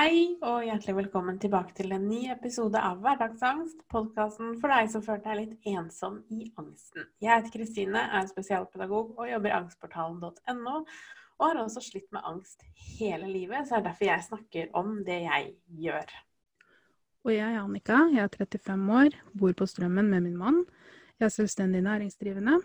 Hei og hjertelig velkommen tilbake til en ny episode av Hverdagsangst, podkasten for deg som føler deg litt ensom i angsten. Jeg heter Kristine, er spesialpedagog og jobber i angstportalen.no, og har også slitt med angst hele livet, så det er derfor jeg snakker om det jeg gjør. Og jeg er Annika, jeg er 35 år, bor på Strømmen med min mann. Jeg er selvstendig næringsdrivende.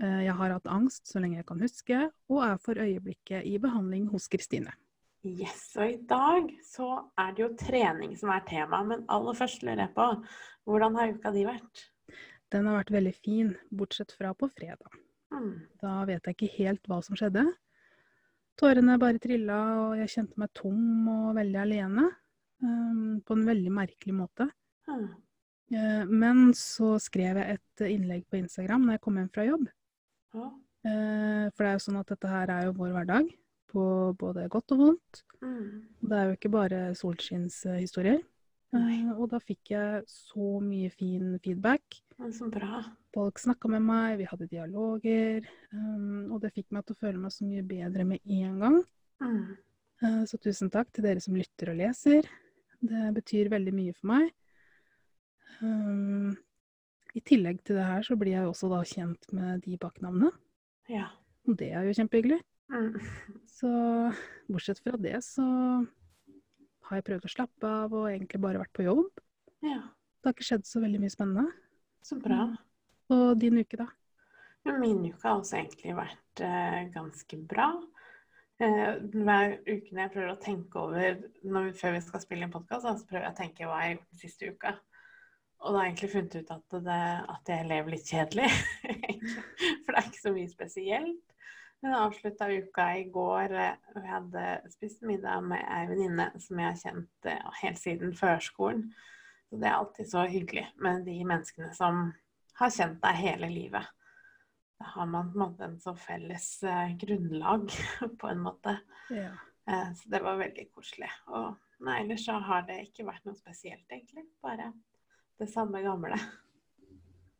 Eh, jeg har hatt angst så lenge jeg kan huske, og er for øyeblikket i behandling hos Kristine. Yes, og i dag så er det jo trening som er tema, men aller først lurer jeg på hvordan har uka di vært? Den har vært veldig fin, bortsett fra på fredag. Mm. Da vet jeg ikke helt hva som skjedde. Tårene bare trilla, og jeg kjente meg tom og veldig alene. Um, på en veldig merkelig måte. Mm. Uh, men så skrev jeg et innlegg på Instagram når jeg kom hjem fra jobb. Mm. Uh, for det er jo sånn at dette her er jo vår hverdag på både godt og vondt. Mm. Det er jo ikke bare solskinnshistorier. Uh, og da fikk jeg så mye fin feedback. Så bra. Folk snakka med meg, vi hadde dialoger. Um, og det fikk meg til å føle meg så mye bedre med en gang. Mm. Uh, så tusen takk til dere som lytter og leser. Det betyr veldig mye for meg. I tillegg til det her så blir jeg også da kjent med de bak navnet. Ja. Og det er jo kjempehyggelig. Mm. Så bortsett fra det så har jeg prøvd å slappe av og egentlig bare vært på jobb. Ja. Det har ikke skjedd så veldig mye spennende. Så bra. Mm. Og din uke, da? Ja, min uke har også egentlig vært eh, ganske bra. Eh, hver uke når jeg prøver å tenke over vi, før vi skal spille en podkast, så prøver jeg å tenke hva jeg har gjort den siste uka. Og da har jeg egentlig funnet ut at, det, at jeg lever litt kjedelig. For det er ikke så mye spesielt. Jeg avslutta uka i går. Vi hadde spist middag med ei venninne som jeg har kjent eh, helt siden førskolen. Så det er alltid så hyggelig med de menneskene som har kjent deg hele livet. Da har man på en måte en så felles eh, grunnlag, på en måte. Ja. Eh, så det var veldig koselig. Og nei, ellers så har det ikke vært noe spesielt, egentlig. Bare det samme gamle.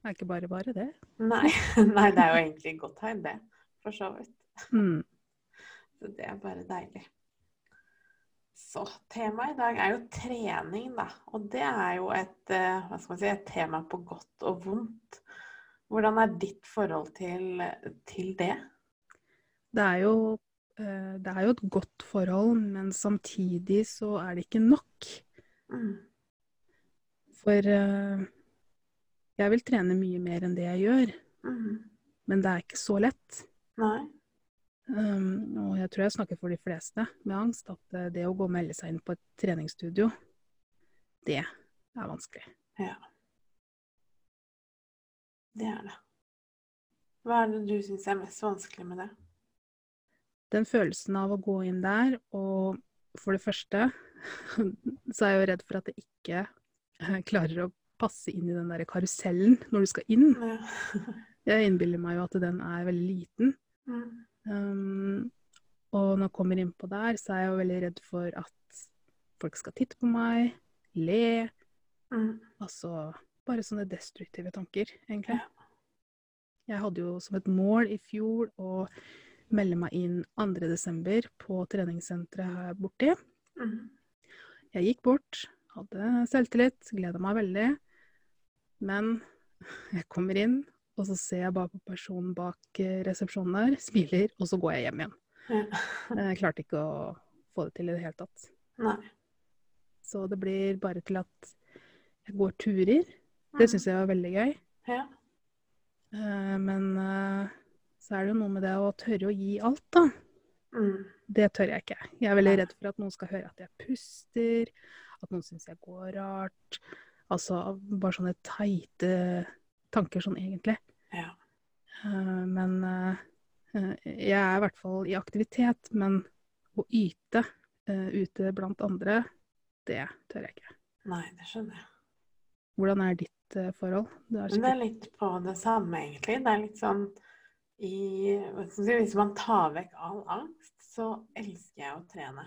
Det er ikke bare bare, det? Nei, nei det er jo egentlig godt tegn, det for så vidt. Mm. Så det er bare deilig. Så temaet i dag er jo trening, da. Og det er jo et, eh, hva skal man si, et tema på godt og vondt. Hvordan er ditt forhold til, til det? Det er, jo, eh, det er jo et godt forhold, men samtidig så er det ikke nok. Mm. For eh, jeg vil trene mye mer enn det jeg gjør. Mm. Men det er ikke så lett. Nei. Um, og jeg tror jeg snakker for de fleste med angst, at eh, det å gå og melde seg inn på et treningsstudio, det er vanskelig. Ja. Det er det. Hva er det du syns er mest vanskelig med det? Den følelsen av å gå inn der, og for det første så er jeg jo redd for at jeg ikke eh, klarer å passe inn i den der karusellen når du skal inn. Ja. jeg innbiller meg jo at den er veldig liten. Mm. Um, og når jeg kommer innpå der, så er jeg jo veldig redd for at folk skal titte på meg, le. Mm. Altså bare sånne destruktive tanker, egentlig. Ja. Jeg hadde jo som et mål i fjor å melde meg inn 2.12. på treningssenteret her borti. Mm. Jeg gikk bort, hadde selvtillit, gleda meg veldig. Men jeg kommer inn, og så ser jeg bare på personen bak eh, resepsjonen der, smiler, og så går jeg hjem igjen. Ja. Jeg klarte ikke å få det til i det hele tatt. Nei. Så det blir bare til at jeg går turer. Det syns jeg var veldig gøy. Ja. Eh, men eh, så er det jo noe med det å tørre å gi alt, da. Mm. Det tør jeg ikke. Jeg er veldig redd for at noen skal høre at jeg puster, at noen syns jeg går rart. Altså bare sånne teite tanker sånn egentlig. Ja. Uh, men uh, jeg er i hvert fall i aktivitet. Men å yte uh, ute blant andre, det tør jeg ikke. Nei, det skjønner jeg. Hvordan er ditt forhold? Det er, det er, litt på det samme, egentlig. Det er litt sånn i Hvis man tar vekk all angst, så elsker jeg å trene.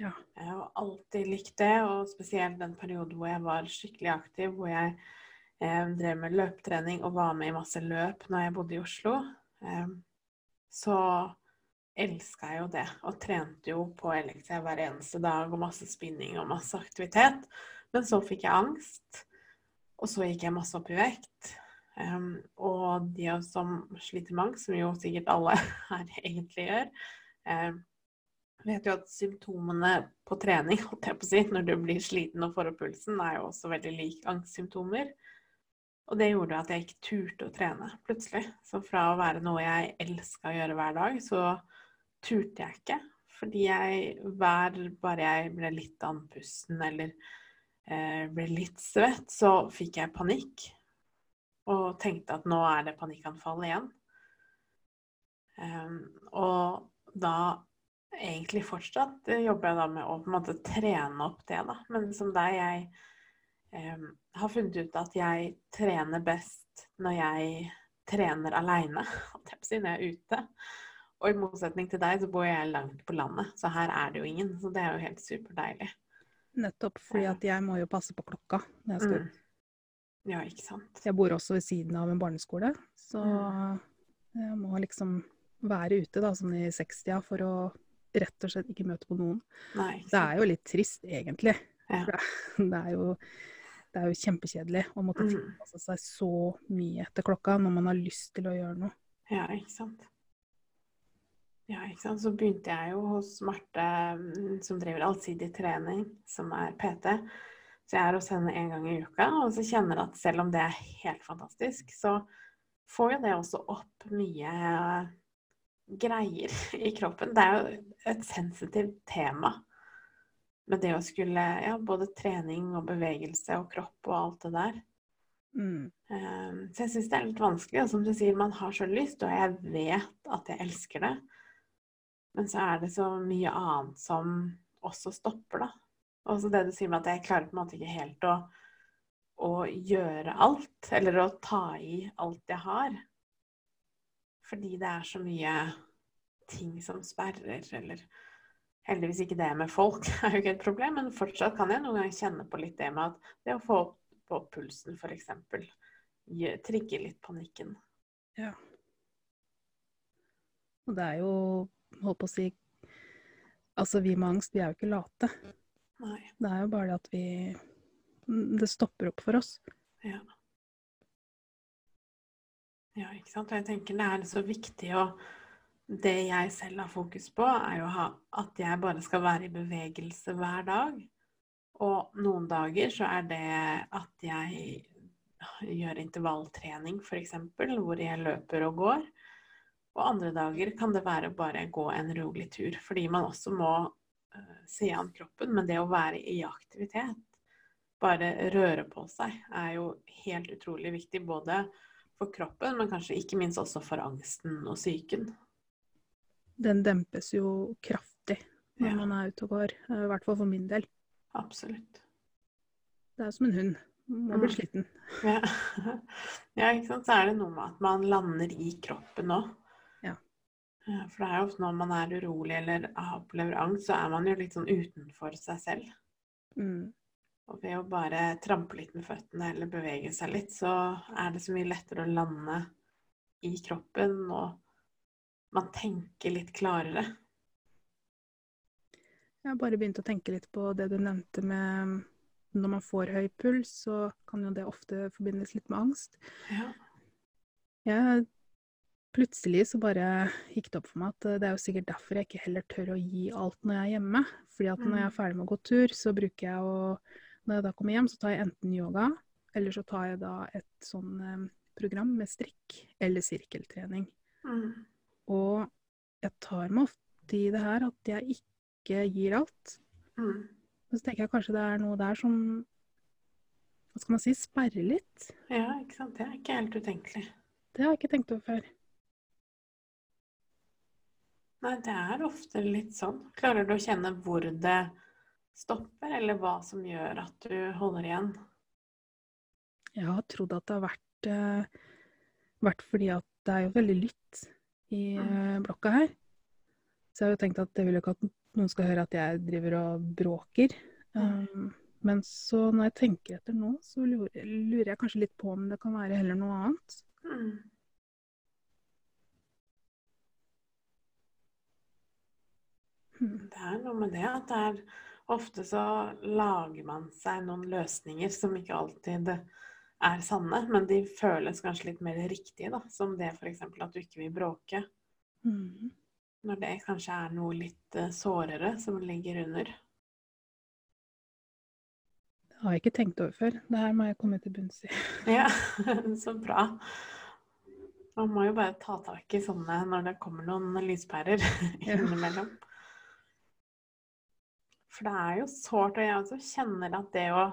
Ja. Jeg har alltid likt det, og spesielt den perioden hvor jeg var skikkelig aktiv, hvor jeg jeg drev med løpetrening og var med i masse løp når jeg bodde i Oslo. Så elska jeg jo det, og trente jo på LXC hver eneste dag og masse spinning og masse aktivitet. Men så fikk jeg angst, og så gikk jeg masse opp i vekt. Um, og de som sliter med angst, som jo sikkert alle her egentlig gjør, um, vet jo at symptomene på trening, holdt jeg på å si, når du blir sliten og får opp pulsen, er jo også veldig lik angstsymptomer. Og det gjorde at jeg ikke turte å trene plutselig. Så fra å være noe jeg elska å gjøre hver dag, så turte jeg ikke. Fordi jeg hver bare jeg ble litt andpusten eller eh, ble litt svett, så fikk jeg panikk. Og tenkte at nå er det panikkanfall igjen. Um, og da egentlig fortsatt jobber jeg da med å på en måte trene opp det, da. Men som deg, jeg eh, har funnet ut at jeg trener best når jeg trener aleine, når jeg er ute. Og i motsetning til deg, så bor jeg langt på landet, så her er det jo ingen. Så det er jo helt superdeilig. Nettopp, fordi at jeg må jo passe på klokka når jeg skal ut. Mm. Ja, ikke sant. Jeg bor også ved siden av en barneskole, så mm. jeg må liksom være ute da, sånn i 60-a for å rett og slett ikke møte på noen. Nei, det er jo litt trist, egentlig. Ja. Det, er jo, det, er jo, kjempekjedelig å måtte mm. tilpasse seg så mye etter klokka når man har lyst til å gjøre noe. Ja, ikke sant. Ja, ikke sant. Så begynte jeg jo hos Marte, mm, som driver allsidig trening, som er PT. Så jeg er hos henne en gang i uka, og så kjenner jeg at selv om det er helt fantastisk, så får jo det også opp mye greier i kroppen. Det er jo et sensitivt tema med det å skulle Ja, både trening og bevegelse og kropp og alt det der. Mm. Um, så jeg syns det er litt vanskelig. Og som du sier, man har så lyst, og jeg vet at jeg elsker det. Men så er det så mye annet som også stopper, da. Og så det du sier med at jeg klarer på en måte ikke helt å, å gjøre alt, eller å ta i alt jeg har. Fordi det er så mye ting som sperrer, eller Heldigvis ikke det med folk er jo ikke et problem, men fortsatt kan jeg noen ganger kjenne på litt det med at det å få på pulsen, f.eks., trigger litt panikken. Ja. Og det er jo, holdt på å si Altså, vi med angst, vi er jo ikke late. Nei. Det er jo bare det at vi Det stopper opp for oss. Ja. Ja, ikke sant. Og jeg tenker det er så viktig å Det jeg selv har fokus på, er jo at jeg bare skal være i bevegelse hver dag. Og noen dager så er det at jeg gjør intervalltrening, f.eks., hvor jeg løper og går. Og andre dager kan det være bare gå en rolig tur, fordi man også må uh, se an kroppen. Men det å være i aktivitet, bare røre på seg, er jo helt utrolig viktig. Både for kroppen, men kanskje ikke minst også for angsten og psyken. Den dempes jo kraftig når ja. man er ute og går, i hvert fall for min del. Absolutt. Det er som en hund. Man blir mm. sliten. Ja. ja, ikke sant. Så er det noe med at man lander i kroppen òg. Ja. For det er jo ofte når man er urolig eller opplever angst, så er man jo litt sånn utenfor seg selv. Mm. Og ved å bare trampe litt med føttene eller bevege seg litt, så er det så mye lettere å lande i kroppen, og man tenker litt klarere. Jeg har bare begynt å tenke litt på det du nevnte med når man får høy puls, så kan jo det ofte forbindes litt med angst. Ja. Jeg, plutselig så bare gikk det opp for meg at det er jo sikkert derfor jeg ikke heller tør å gi alt når jeg er hjemme. Fordi at når jeg er mm. ferdig med å gå tur, så bruker jeg å når jeg da kommer hjem, så tar jeg enten yoga, eller så tar jeg da et sånn eh, program med strikk eller sirkeltrening. Mm. Og jeg tar meg ofte i det her at jeg ikke gir alt. Mm. Så tenker jeg kanskje det er noe der som hva skal man si, sperrer litt. Ja, ikke sant. Det er ikke helt utenkelig. Det har jeg ikke tenkt over før. Nei, det er ofte litt sånn. Klarer du å kjenne hvor det stopper, eller hva som gjør at du holder igjen? Jeg har trodd at det har vært, eh, vært fordi at det er jo veldig lytt i eh, blokka her. Så jeg har jo tenkt at jeg vil jo ikke at noen skal høre at jeg driver og bråker. Um, men så når jeg tenker etter nå, så lurer, jeg kanskje litt på om det kan være heller noe annet. Mm. Mm. Det er noe med det at det er ofte så lager man seg noen løsninger som ikke alltid er sanne, men de føles kanskje litt mer riktige, da. Som det f.eks. at du ikke vil bråke. Mm. Når det kanskje er noe litt uh, sårere som ligger under. Det har jeg ikke tenkt over før. Det her må jeg komme til bunns i. ja, så bra. Man må jo bare ta tak i sånne når det kommer noen lyspærer innimellom. For det er jo sårt, og jeg også kjenner at det å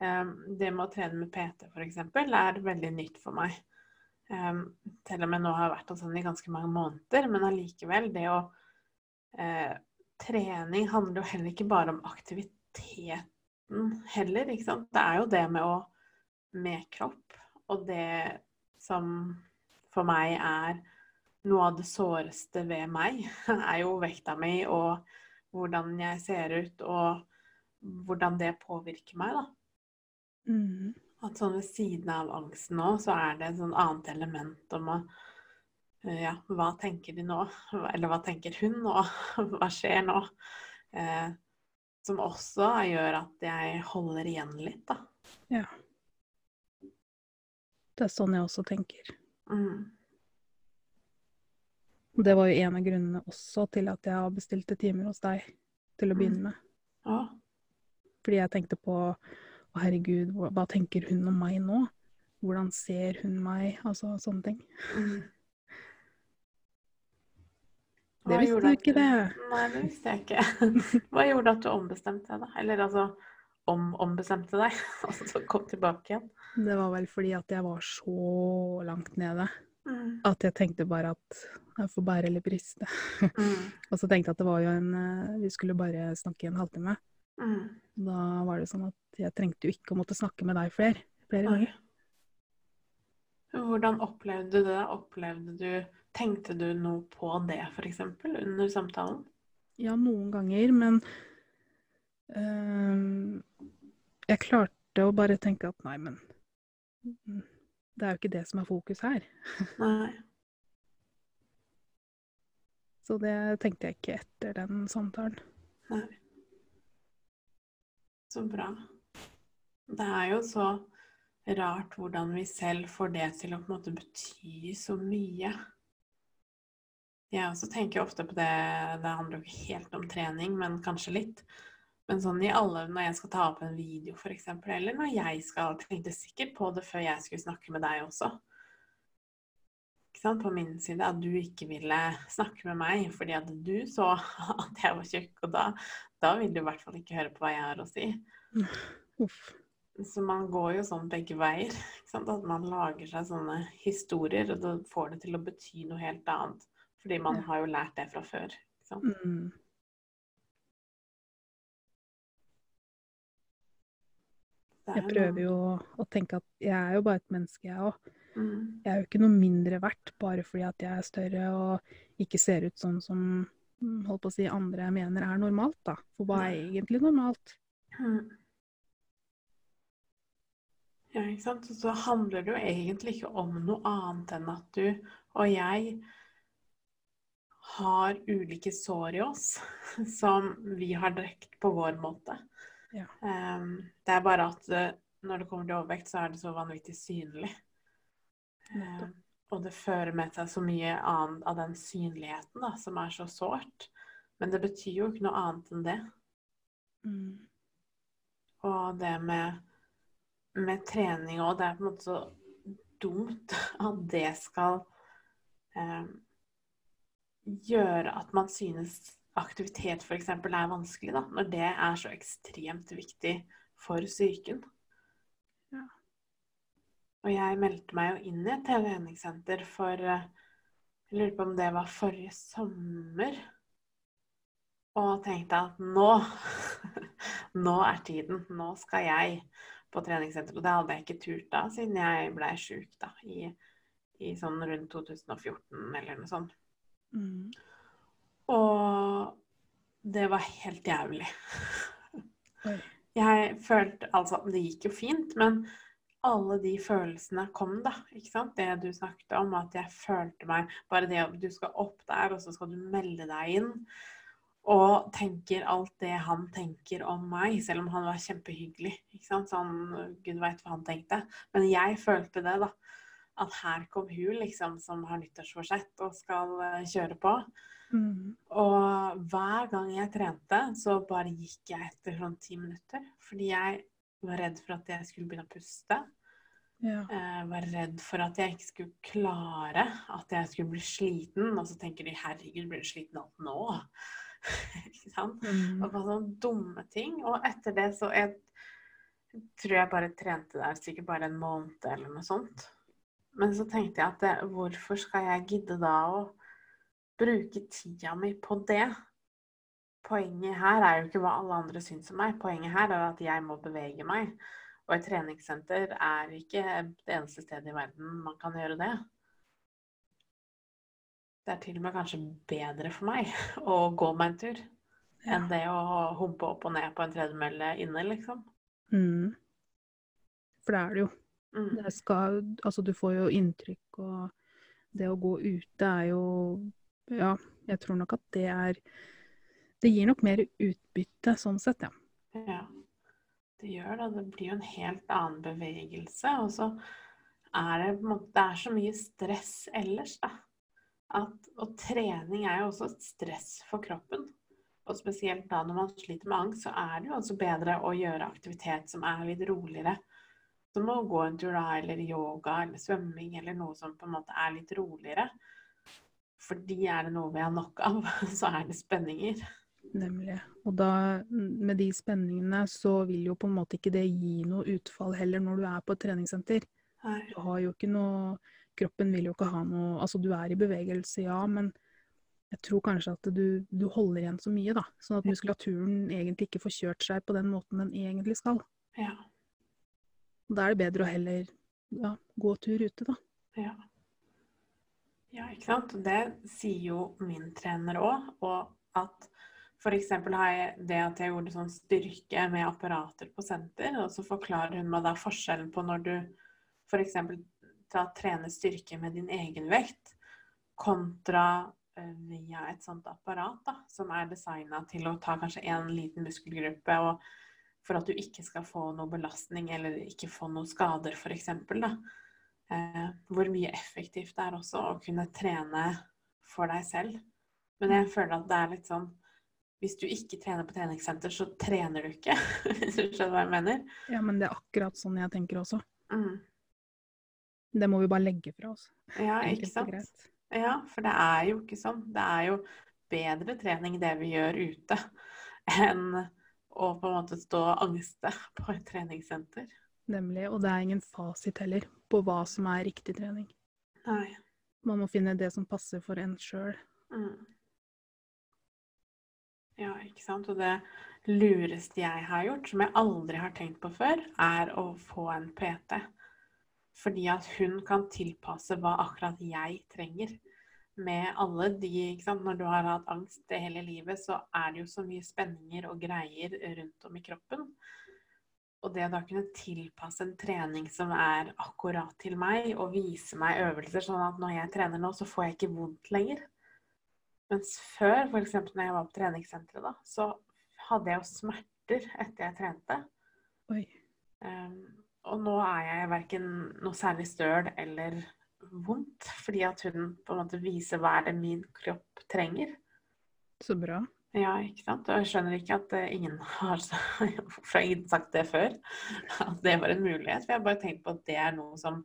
Det med å trene med PT f.eks. er veldig nytt for meg. Til og med nå har jeg vært hos henne i ganske mange måneder, men allikevel, det å uh, Trening handler jo heller ikke bare om aktiviteten heller, ikke sant. Det er jo det med å Med kropp, og det som for meg er noe av det såreste ved meg, er jo vekta mi og hvordan jeg ser ut, og hvordan det påvirker meg, da. Mm. At sånn ved siden av angsten nå, så er det et sånn annet element om å eh, Ja, hva tenker de nå? Eller hva tenker hun nå? Hva skjer nå? Eh, som også gjør at jeg holder igjen litt, da. Ja. Det er sånn jeg også tenker. Mm. Det var jo en av grunnene også til at jeg bestilte timer hos deg til å begynne mm. med. Ja. Fordi jeg tenkte på å herregud, hva, hva, tenker hun om meg nå? Hvordan ser hun meg? Altså sånne ting. Mm. Det visste du ikke, det. Nei, det visste jeg ikke. Hva gjorde at du ombestemte deg, da? Eller altså om ombestemte deg, og så kom tilbake igjen? Det var vel fordi at jeg var så langt nede. Mm. At jeg tenkte bare at jeg får bære eller briste. Mm. og så tenkte jeg at det var jo en eh, Vi skulle bare snakke i en halvtime. Mm. Da var det sånn at jeg trengte jo ikke å måtte snakke med deg flere, flere ganger. Hvordan opplevde du det? Opplevde du Tenkte du noe på det, f.eks., under samtalen? Ja, noen ganger, men øh, Jeg klarte å bare tenke at nei, men det er jo ikke det som er fokus her. Nei. Så det tenkte jeg ikke etter den samtalen. Nei. Så bra. Det er jo så rart hvordan vi selv får det til å på en måte bety så mye. Jeg også tenker ofte på det Det handler jo ikke helt om trening, men kanskje litt. Men sånn i alle, når jeg skal ta opp en video f.eks., eller når jeg skal tenkte sikkert på det før jeg skulle snakke med deg også. Sant? På min side at du ikke ville snakke med meg fordi at du så at jeg var tjukk, og da, da vil du i hvert fall ikke høre på hva jeg har å si. Uff. Så man går jo sånn begge veier. At man lager seg sånne historier, og da får det til å bety noe helt annet. Fordi man har jo lært det fra før. Mm. Jeg prøver jo å tenke at jeg er jo bare et menneske, jeg òg. Mm. Jeg er jo ikke noe mindre verdt bare fordi at jeg er større og ikke ser ut sånn som mm, holdt på å si, andre mener er normalt, da. For hva er egentlig normalt? Mm. Ja, ikke sant. Så handler det jo egentlig ikke om noe annet enn at du og jeg har ulike sår i oss som vi har drekt på vår måte. Ja. Um, det er bare at uh, når det kommer til overvekt, så er det så vanvittig synlig. Og det fører med seg så mye annet av den synligheten da, som er så sårt. Men det betyr jo ikke noe annet enn det. Mm. Og det med, med trening òg, det er på en måte så dumt at det skal eh, gjøre at man synes aktivitet f.eks. er vanskelig, da, når det er så ekstremt viktig for psyken. Og jeg meldte meg jo inn i et treningssenter for eh, Jeg lurer på om det var forrige sommer. Og tenkte at nå Nå er tiden. Nå skal jeg på treningssenter. Og det hadde jeg ikke turt da, siden jeg blei sjuk da, i, i, sånn rundt 2014 eller noe sånt. Mm. Og det var helt jævlig. Jeg følte Altså, det gikk jo fint, men alle de følelsene kom, da. ikke sant? Det du snakket om, at jeg følte meg Bare det at du skal opp der, og så skal du melde deg inn. og tenker alt det han tenker om meg, selv om han var kjempehyggelig. ikke sant? Sånn, Gud veit hva han tenkte. Men jeg følte det, da. At her kom hun, liksom, som har nyttårsforsett og skal uh, kjøre på. Mm. Og hver gang jeg trente, så bare gikk jeg etter sånn ti minutter. Fordi jeg var redd for at jeg skulle begynne å puste. Ja. Jeg var redd for at jeg ikke skulle klare, at jeg skulle bli sliten. Og så tenker de 'herregud, blir du sliten alt nå?' ikke sant? Mm. Og bare sånne dumme ting. Og etter det så jeg, tror jeg bare trente der sikkert bare en måned eller noe sånt. Men så tenkte jeg at det, hvorfor skal jeg gidde da å bruke tida mi på det? Poenget her er jo ikke hva alle andre syns om meg. Poenget her er at jeg må bevege meg. Og et treningssenter er ikke det eneste stedet i verden man kan gjøre det. Det er til og med kanskje bedre for meg å gå meg en tur ja. enn det å humpe opp og ned på en tredemølle inne, liksom. Mm. For det er det jo. Mm. Det skal, altså, du får jo inntrykk, og det å gå ute er jo Ja, jeg tror nok at det er Det gir nok mer utbytte sånn sett, ja. Ja, det gjør det. Det blir jo en helt annen bevegelse. Og så er det måte Det er så mye stress ellers, da at Og trening er jo også et stress for kroppen. Og spesielt da når man sliter med angst, så er det jo også bedre å gjøre aktivitet som er litt roligere. Som å gå en tur da, eller yoga eller svømming eller noe som på en måte er litt roligere. Fordi er det noe vi har nok av, så er det spenninger. Nemlig. Og da, med de spenningene, så vil jo på en måte ikke det gi noe utfall heller når du er på et treningssenter. Nei. Du har jo ikke noe kroppen vil jo ikke ha noe Altså, du er i bevegelse, ja, men jeg tror kanskje at du, du holder igjen så mye, da. Sånn at muskulaturen egentlig ikke får kjørt seg på den måten den egentlig skal. Ja. Da er det bedre å heller ja, gå tur ute, da. Ja. Ja, ikke sant. Det sier jo min trener òg. Og at f.eks. har jeg det at jeg gjorde sånn styrke med apparater på senter, og så forklarer hun meg da forskjellen på når du f.eks trener styrke med din egen vekt, kontra uh, via et sånt apparat da, som er designa til å ta kanskje én liten muskelgruppe, og for at du ikke skal få noe belastning eller ikke få noen skader, f.eks. Eh, hvor mye effektivt det er også å kunne trene for deg selv. Men jeg føler at det er litt sånn hvis du ikke trener på treningssenter, så trener du ikke. Hvis du skjønner hva jeg mener? Ja, men det er akkurat sånn jeg tenker også. Mm. Det må vi bare legge fra oss. Ja, ikke sant. Ja, for det er jo ikke sånn. Det er jo bedre trening det vi gjør ute, enn å på en måte stå og angste på et treningssenter. Nemlig. Og det er ingen fasit heller på hva som er riktig trening. Nei. Man må finne det som passer for en sjøl. Mm. Ja, ikke sant. Og det lureste jeg har gjort, som jeg aldri har tenkt på før, er å få en PT. Fordi at hun kan tilpasse hva akkurat jeg trenger. Med alle de ikke sant? Når du har hatt angst det hele livet, så er det jo så mye spenninger og greier rundt om i kroppen. Og det å da kunne tilpasse en trening som er akkurat til meg, og vise meg øvelser sånn at når jeg trener nå, så får jeg ikke vondt lenger. Mens før, f.eks. når jeg var på treningssenteret, da, så hadde jeg jo smerter etter jeg trente. Oi. Um, og nå er jeg verken noe særlig støl eller vondt, fordi at hun på en måte viser hva er det min kropp trenger. Så bra. Ja, ikke sant. Og jeg skjønner ikke at uh, ingen har sagt det før. At det var en mulighet. For jeg har bare tenkt på at det er noe som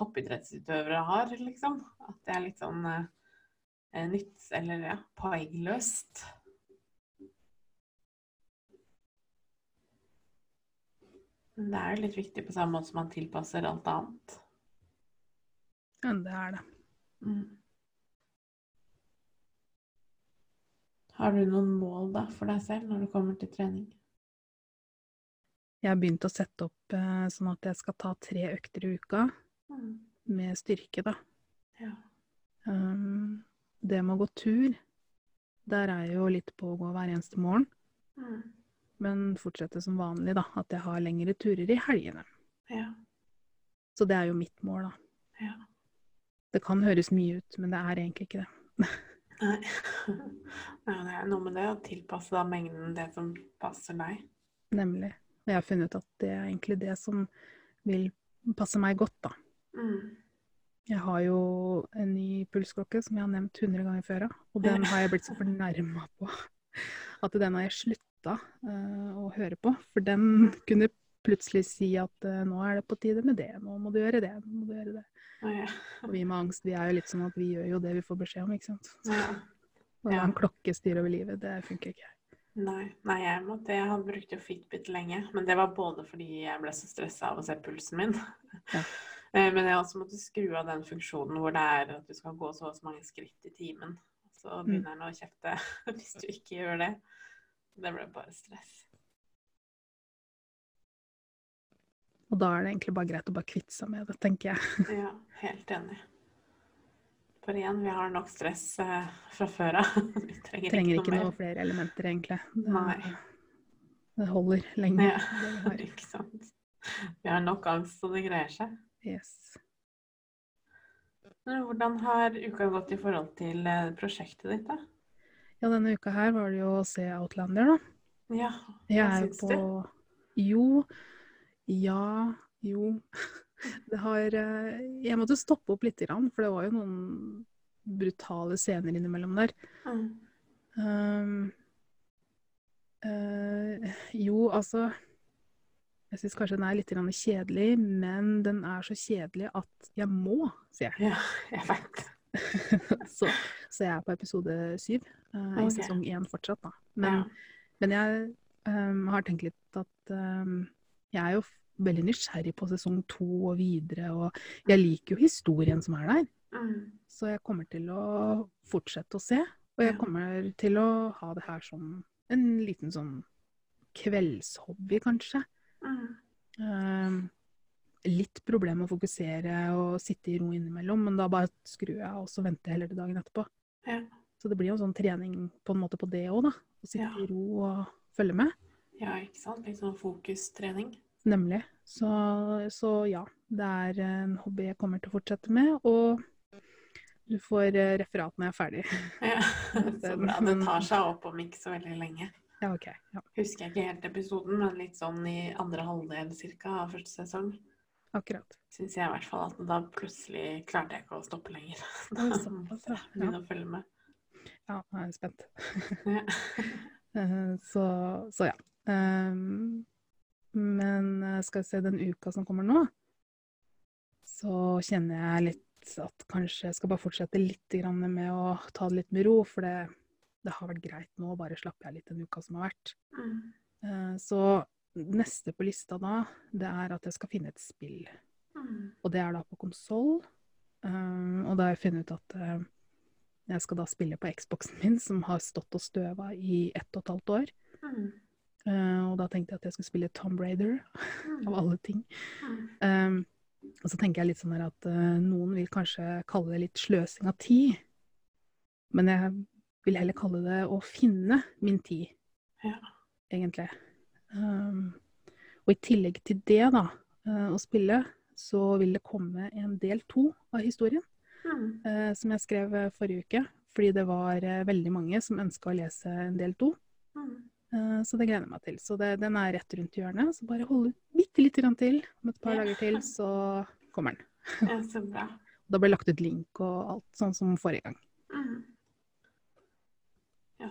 toppidrettsutøvere har, liksom. At det er litt sånn uh, nytt, eller ja, poengløst. Men det er jo litt viktig på samme måte som man tilpasser alt annet. Ja, det er det. Mm. Har du noen mål da for deg selv når det kommer til trening? Jeg har begynt å sette opp eh, sånn at jeg skal ta tre økter i uka mm. med styrke, da. Ja. Um, det med å gå tur, der er jeg jo litt på å gå hver eneste morgen. Mm men fortsette som vanlig, da. At jeg har lengre turer i helgene. Ja. Så det er jo mitt mål, da. Ja. Det kan høres mye ut, men det er egentlig ikke det. Nei. Det er noe med det å tilpasse da mengden det som passer deg. Nemlig. Og jeg har funnet ut at det er egentlig det som vil passe meg godt, da. Mm. Jeg har jo en ny pulsklokke som jeg har nevnt 100 ganger før, og den har jeg blitt så fornærma på at den har jeg slutta uh, å høre på. For den kunne plutselig si at uh, nå er det på tide med det, nå må du gjøre det, nå må du gjøre det. Ja. Og vi med angst, vi er jo litt sånn at vi gjør jo det vi får beskjed om, ikke sant. Så, Ja. å ha en klokke styrer over livet, det funker ikke. Nei, nei, jeg måtte, jeg hadde brukt jo Fitbit lenge, men det var både fordi jeg ble så stressa av å se pulsen min. Ja. Eh, Men jeg har også måttet skru av den funksjonen hvor det er at du skal gå så og så mange skritt i timen. Så Mm. begynner den å kjefte hvis du ikke gjør det. Det ble bare stress. Og da er det egentlig bare greit å bare kvitte seg med det, tenker jeg. Ja, helt enig. For igjen, vi har nok stress eh, fra før av. Vi trenger, Trenger ikke mer. noe flere elementer, egentlig. Det, Nei. det holder lenge. Ja, det ikke sant. Vi har nok angst, så det greier seg. Yes. Hvordan har uka gått i forhold til eh, prosjektet ditt, da? Ja, denne uka her var det jo å se Outlander, da. Ja, hva syns på du? Jo. Ja. Jo. Det har eh, Jeg måtte stoppe opp lite grann, for det var jo noen brutale scener innimellom der. Mm. Um, uh, jo, altså Jeg syns kanskje den er litt kjedelig, men den er så kjedelig at jeg må, sier jeg. Ja, jeg vet. så, så jeg er på episode syv eh, i sesong én fortsatt, da. Men, Ja. men jeg um, har tenkt litt at um, jeg er jo veldig nysgjerrig på sesong to og videre, og jeg liker jo historien som er der. Mm. Så jeg kommer til å fortsette å se, og jeg kommer til å ha det her som en liten sånn kveldshobby, kanskje. Mm. Litt problem med å fokusere og sitte i ro innimellom, men da bare skrur jeg og så venter jeg heller til dagen etterpå. Ja. Så det blir jo en sånn trening på en måte på det òg, da. Å sitte Ja. i ro og følge med. ja, ikke sant? Litt sånn fokustrening. Nemlig. Så, så ja, det er en hobby jeg kommer til å fortsette med. Og du får eh, referat når jeg er ferdig. Ja, så bra. Det tar seg opp om ikke så veldig lenge. Ja, OK. Ja, Husker jeg ikke helt episoden, men litt sånn i andre halvdel cirka av første sesong. akkurat. Syns jeg i hvert fall at da plutselig klarte jeg ikke å stoppe lenger. Da måtte jeg begynne å følge med. Ja, nå er jeg spent. Ja. Eh, Så, så ja. Um, Men eh, skal vi se den uka som kommer nå, så kjenner jeg litt at kanskje jeg skal bare fortsette litt grann med å ta det litt med ro, for det, det har vært greit nå bare slapper jeg litt den uka som har vært. Mm. Eh, Så neste på lista da, det er at jeg skal finne et spill. Mm. Og det er da på konsoll. Um, og da har jeg funnet ut at eh, jeg skal da spille på Xboxen min, som har stått og støva i ett og et halvt år. Mm. Eh, og da tenkte jeg at jeg skulle spille Tomb Raider, Mm. av alle ting. Mm. Um, og så tenker jeg litt sånn her at eh, noen vil kanskje kalle det litt sløsing av tid. Men jeg vil heller kalle det å finne min tid, Ja. egentlig. Um, og i tillegg til det, da, eh, å spille, så vil det komme en del to av historien. Mm. Uh, som jeg skrev eh, forrige uke. Fordi det var uh, veldig mange som ønska å lese en del to. Mm. Så det gleder jeg meg til. Så det, den er rett rundt hjørnet. Så bare hold bitte lite grann til. Om et par Ja. dager til, så kommer den. Ja, så bra. Da ble lagt ut link og alt, sånn som forrige gang.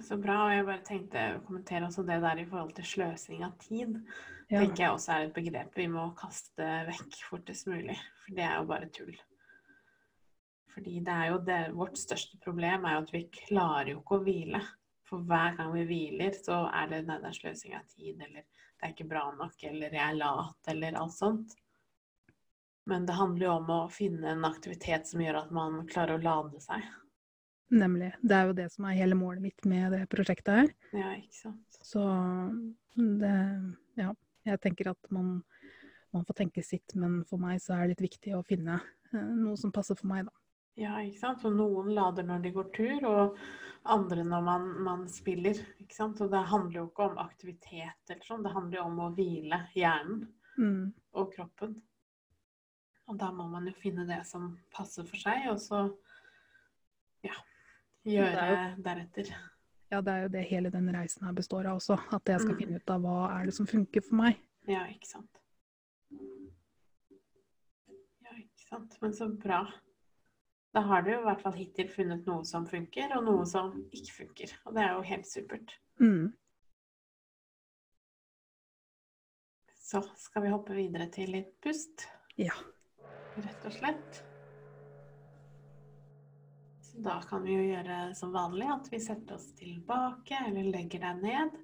Så bra. Og jeg bare tenkte å kommentere også det der i forhold til sløsing av tid. Ja. tenker jeg også er et begrep vi må kaste vekk fortest mulig. For det er jo bare tull. Fordi det er jo det, vårt største problem er jo at vi klarer jo ikke å hvile. For hver gang vi hviler, så er det nei, det er sløsing av tid, eller det er ikke bra nok, eller jeg er lat, eller alt sånt. Men det handler jo om å finne en aktivitet som gjør at man klarer å lade seg. Nemlig. Det er jo det som er hele målet mitt med det prosjektet her. Ja, ikke sant. Så det Ja. Jeg tenker at man, man får tenke sitt, men for meg så er det litt viktig å finne eh, noe som passer for meg, da. Ja, ikke sant. Så noen lader når de går tur, og andre når man, man spiller. Ikke sant. Og det handler jo ikke om aktivitet eller sånn, det handler jo om å hvile hjernen Mm. og kroppen. Og da må man jo finne det som passer for seg, og så gjøre jo, deretter. Ja, det er jo det hele den reisen her består av også. At jeg skal mm. finne ut av hva er det som funker for meg. Ja, ikke sant. Ja, ikke sant. Men så bra. Da har du i hvert fall hittil funnet noe som funker, og noe som ikke funker. Og det er jo helt supert. Mm. Så skal vi hoppe videre til litt pust. Ja. Rett og slett. Da kan vi jo gjøre som vanlig at vi setter oss tilbake eller legger deg ned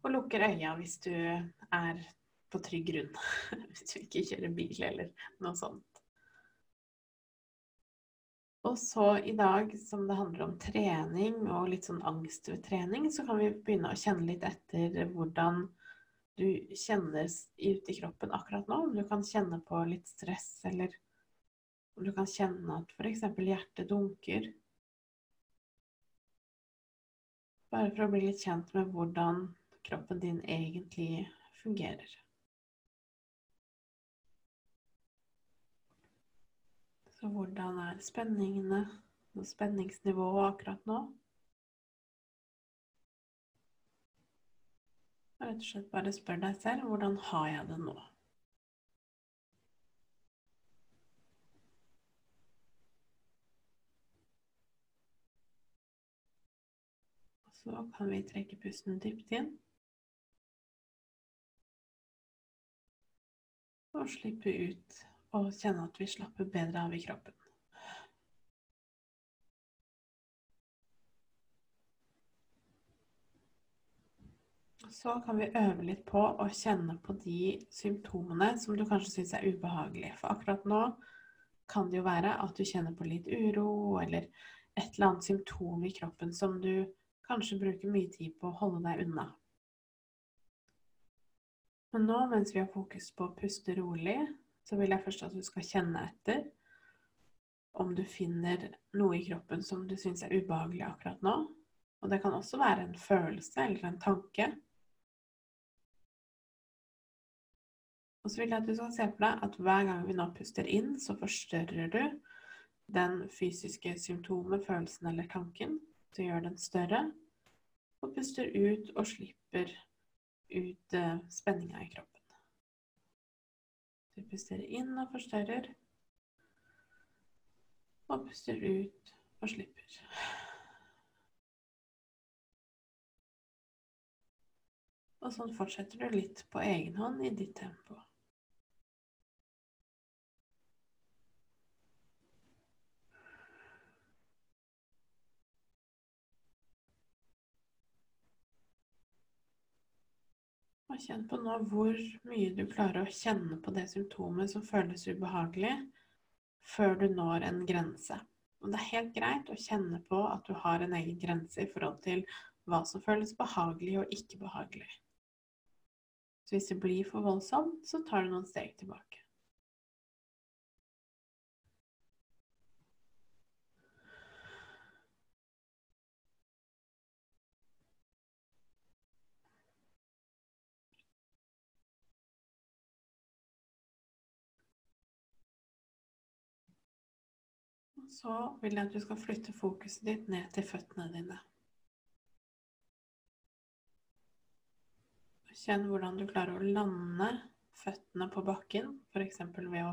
og lukker øya hvis du er på trygg grunn. hvis du ikke kjører bil eller noe sånt. Og så i dag som det handler om trening og litt sånn angst ved trening, så kan vi begynne å kjenne litt etter hvordan du kjennes ute i kroppen akkurat nå. Om du kan kjenne på litt stress, eller om du kan kjenne at f.eks. hjertet dunker. Bare for å bli litt kjent med hvordan kroppen din egentlig fungerer. Så hvordan er spenningene og spenningsnivået akkurat nå? Rett og slett bare spør deg selv hvordan har jeg det nå? Så kan vi trekke pusten dypt inn. Og slippe ut og kjenne at vi slapper bedre av i kroppen. Så kan vi øve litt på å kjenne på de symptomene som du kanskje syns er ubehagelige. For akkurat nå kan det jo være at du kjenner på litt uro eller et eller annet symptom i kroppen som du kanskje bruker mye tid på å holde deg unna. Men nå, mens vi har fokus på å puste rolig, så vil jeg først at du skal kjenne etter om du finner noe i kroppen som du syns er ubehagelig akkurat nå. Og det kan også være en følelse eller en tanke. Og så vil jeg at du skal se for deg at hver gang vi nå puster inn, så forstørrer du den fysiske symptomet, følelsen eller tanken. Du gjør den større. Og puster ut og slipper ut uh, spenninga i kroppen. Du puster inn og forstørrer. Og puster ut og slipper. Og sånn fortsetter du litt på egen hånd i ditt tempo. Kjenn på nå hvor mye du klarer å kjenne på det symptomet som føles ubehagelig, før du når en grense. Og det er helt greit å kjenne på at du har en egen grense i forhold til hva som føles behagelig og ikke behagelig. Så hvis det blir for voldsomt, så tar du noen steg tilbake. Så vil jeg at du skal flytte fokuset ditt ned til føttene dine. Kjenn hvordan du klarer å lande føttene på bakken, f.eks. ved å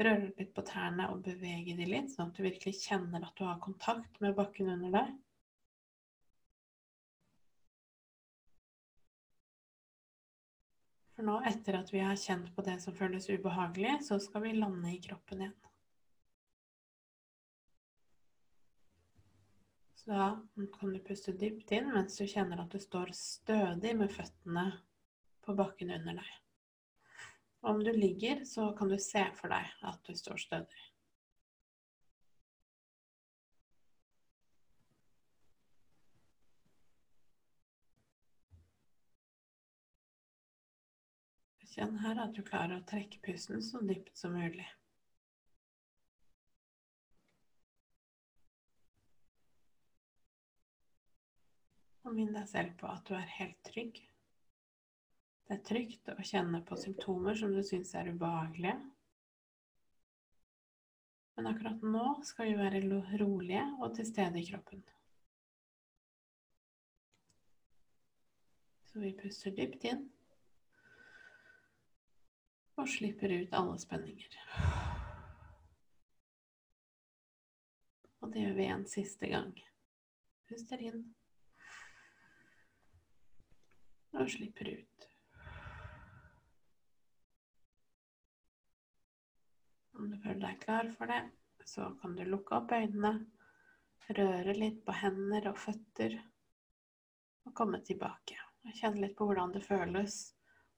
røre litt på tærne og bevege de litt, sånn at du virkelig kjenner at du har kontakt med bakken under deg. For nå, etter at vi har kjent på det som føles ubehagelig, så skal vi lande i kroppen igjen. Så da kan du puste dypt inn mens du kjenner at du står stødig med føttene på bakken under deg. Om du ligger, så kan du se for deg at du står stødig. Kjenn her at du klarer å trekke pusten så dypt som mulig. Og minn deg selv på at du er helt trygg. Det er trygt å kjenne på symptomer som du syns er ubehagelige. Men akkurat nå skal vi være rolige og til stede i kroppen. Så vi puster dypt inn og slipper ut alle spenninger. Og det gjør vi en siste gang. Puster inn. Og slipper ut. Om du føler deg klar for det, så kan du lukke opp øynene, røre litt på hender og føtter og komme tilbake. Kjenne litt på hvordan det føles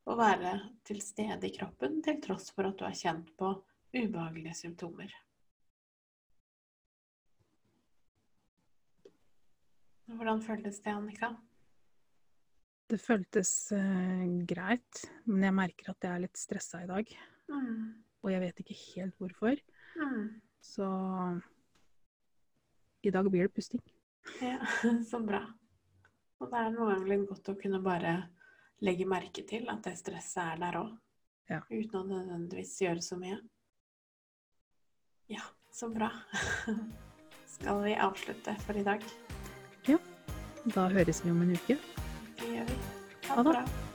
å være til stede i kroppen til tross for at du har kjent på ubehagelige symptomer. Hvordan føltes det, Annika? Det føltes uh, greit, men jeg merker at jeg er litt stressa i dag. Mm. Og jeg vet ikke helt hvorfor. Mm. Så i dag blir det pusting. Ja, så bra. Og det er noe litt godt å kunne bare legge merke til at det stresset er der òg. Ja. Uten å nødvendigvis gjøre så mye. Ja, så bra. Skal vi avslutte for i dag? Ja. Da høres vi om en uke. Det gjør